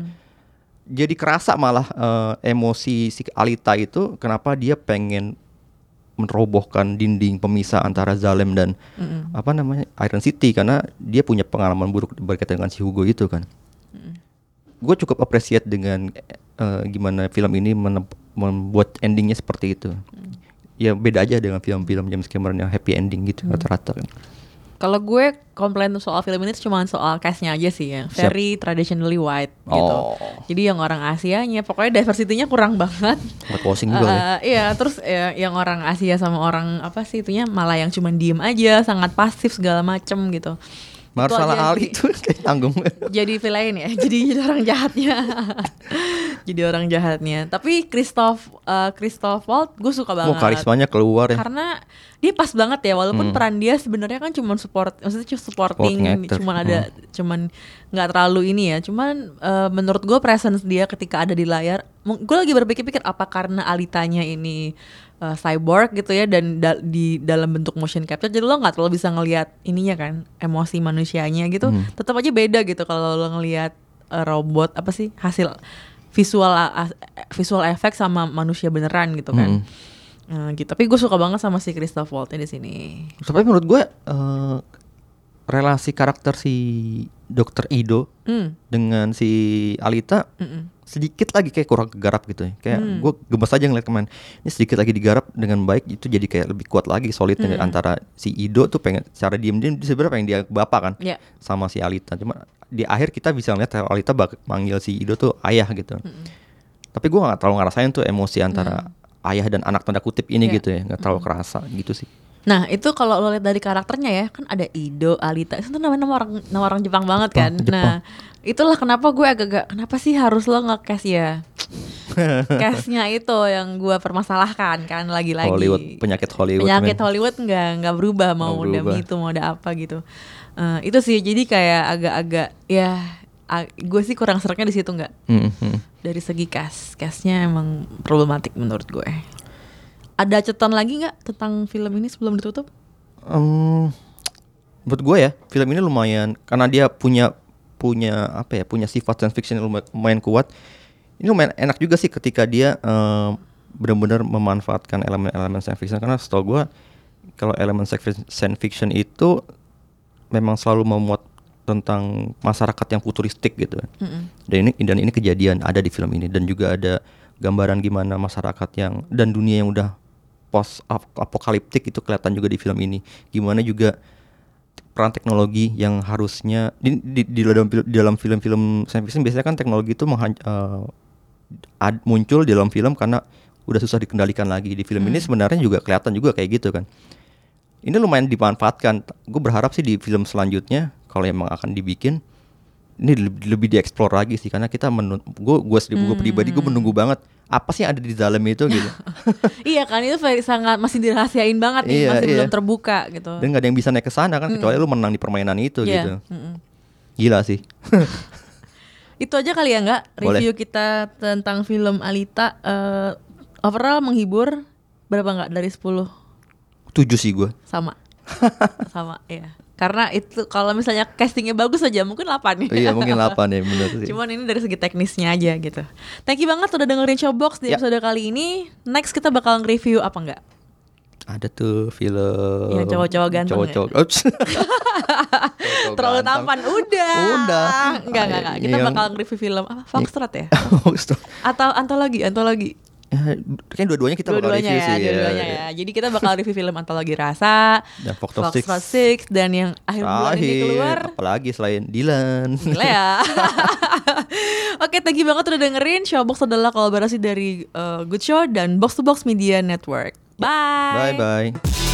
jadi kerasa malah eh, emosi si Alita itu kenapa dia pengen merobohkan dinding pemisah antara Zalem dan apa namanya Iron City karena dia punya pengalaman buruk berkaitan dengan si Hugo itu kan. Gue cukup appreciate dengan eh, gimana film ini membuat endingnya seperti itu. Ya beda aja dengan film-film James Cameron yang happy ending gitu rata-rata kan. Kalau gue komplain soal film ini cuma soal castnya aja sih ya, Siap. very traditionally white gitu. Oh. Jadi yang orang Asianya, pokoknya diversity-nya kurang banget. Buat juga ya. Eh, Iya, terus ya, yang orang Asia sama orang apa sih itunya malah yang cuma diem aja, sangat pasif segala macem gitu. Marsala Ali sih. tuh kayak tanggung. jadi villain ya jadi jadi orang jahatnya jadi orang jahatnya tapi Christoph eh, Christoph Waltz gue suka banget Oh karismanya keluar ya. karena dia pas banget ya walaupun Hmm. peran dia sebenarnya kan cuma support maksudnya cuma supporting cuman ada cuman nggak terlalu ini ya cuman eh, menurut gue presence dia ketika ada di layar gue lagi berpikir-pikir apa karena Alitanya ini eh, cyborg gitu ya dan da- di dalam bentuk motion capture jadi lo nggak terlalu bisa ngelihat ininya kan emosi manusianya gitu Hmm. tetap aja beda gitu kalau lo ngelihat eh, robot apa sih hasil visual a- visual efek sama manusia beneran gitu kan Hmm. Nah, gitu. Tapi gue suka banget sama si Christoph Waltz di sini. Tapi menurut gue eh, relasi karakter si Dokter Ido Hmm. dengan si Alita Mm-mm. sedikit lagi kayak kurang kegarap gitu ya. Kayak Hmm. gue gemes aja ngeliat kemarin. Ini sedikit lagi digarap dengan baik itu jadi kayak lebih kuat lagi solidnya Hmm. antara si Ido tuh pengen secara diem-diem sebenarnya pengen dia bapak kan Ya. sama si Alita. Cuma di akhir kita bisa ngeliat Alita bak manggil si Ido tuh ayah gitu. Hmm. Tapi gue gak terlalu ngerasain tuh emosi antara ayah dan anak tanda kutip ini Ya. gitu ya. Gak terlalu kerasa gitu sih. Nah itu kalau lo lihat dari karakternya ya kan ada Ido, Alita itu nama nama orang nama orang Jepang banget kan. Jepang, Jepang. Nah itulah kenapa gue agak-agak kenapa sih harus lo nge-cast ya castnya itu yang gue permasalahkan kan lagi-lagi Hollywood penyakit Hollywood. penyakit men. Hollywood nggak nggak berubah mau udah itu mau ada apa gitu Eh, itu sih jadi kayak agak-agak ya gue sih kurang seraknya di situ nggak Hmm, hmm. dari segi cast castnya emang problematik menurut gue ada catatan lagi nggak tentang film ini sebelum ditutup? Em, menurut gue ya film ini lumayan karena dia punya punya apa ya punya sifat science fiction yang lumayan, kuat. Ini lumayan enak juga sih ketika dia em, benar-benar memanfaatkan elemen-elemen science fiction. Karena setahu gue kalau elemen science fiction itu memang selalu memuat tentang masyarakat yang futuristik gitu dan ini dan ini kejadian ada di film ini. Dan juga ada gambaran gimana masyarakat yang dan dunia yang udah post ap- apokaliptik itu kelihatan juga di film ini. Gimana juga peran teknologi yang harusnya di, di, di dalam di dalam film-film science fiction biasanya kan teknologi itu menghan- ad- muncul di dalam film karena udah susah dikendalikan lagi. Di film ini sebenarnya juga kelihatan juga kayak gitu kan. Ini lumayan dimanfaatkan. Gue berharap sih di film selanjutnya kalau emang akan dibikin ini lebih, lebih dieksplor lagi sih karena kita menun gue gue sendiri gue pribadi gue menunggu banget apa sih yang ada di dalam itu gitu. Iya kan itu sangat masih dirahasiain banget nih Iya, masih iya. belum terbuka gitu. Dan gak ada yang bisa naik ke sana kan kecuali lu menang di permainan itu Iya, gitu. mm-mm. gila sih. Itu aja kali ya nggak Boleh. review kita tentang film Alita eh, overall menghibur berapa nggak dari 10 tujuh sih gue sama. Sama ya karena itu kalau misalnya castingnya bagus aja mungkin 8 ya iya mungkin 8 ya bener sih Cuman ini dari segi teknisnya aja gitu. Thank you banget udah dengerin Showbox di Ya. episode kali ini. Next kita bakal nge-review apa enggak? ada tuh film Yang cowok-cowok ganteng ya? cowok-cowok. Cowok Terlalu tampan udah. Udah. Enggak enggak enggak. Kita Yang- bakal nge-review film apa? Foxtrot ya? Foxtrot. Atau antologi, antologi. Ya, Kayaknya dua-duanya kita bakal Dua-duanya review ya, sih dua-duanya ya. Jadi kita bakal review film antologi rasa, Dan Foxtrot Six. Foxtrot Six dan yang akhir bulan ini keluar. apalagi selain Dylan Gila ya. Oke, thank you banget udah dengerin. Showbox adalah kolaborasi dari uh, Good Show dan Box to Box Media Network. Bye. bye bye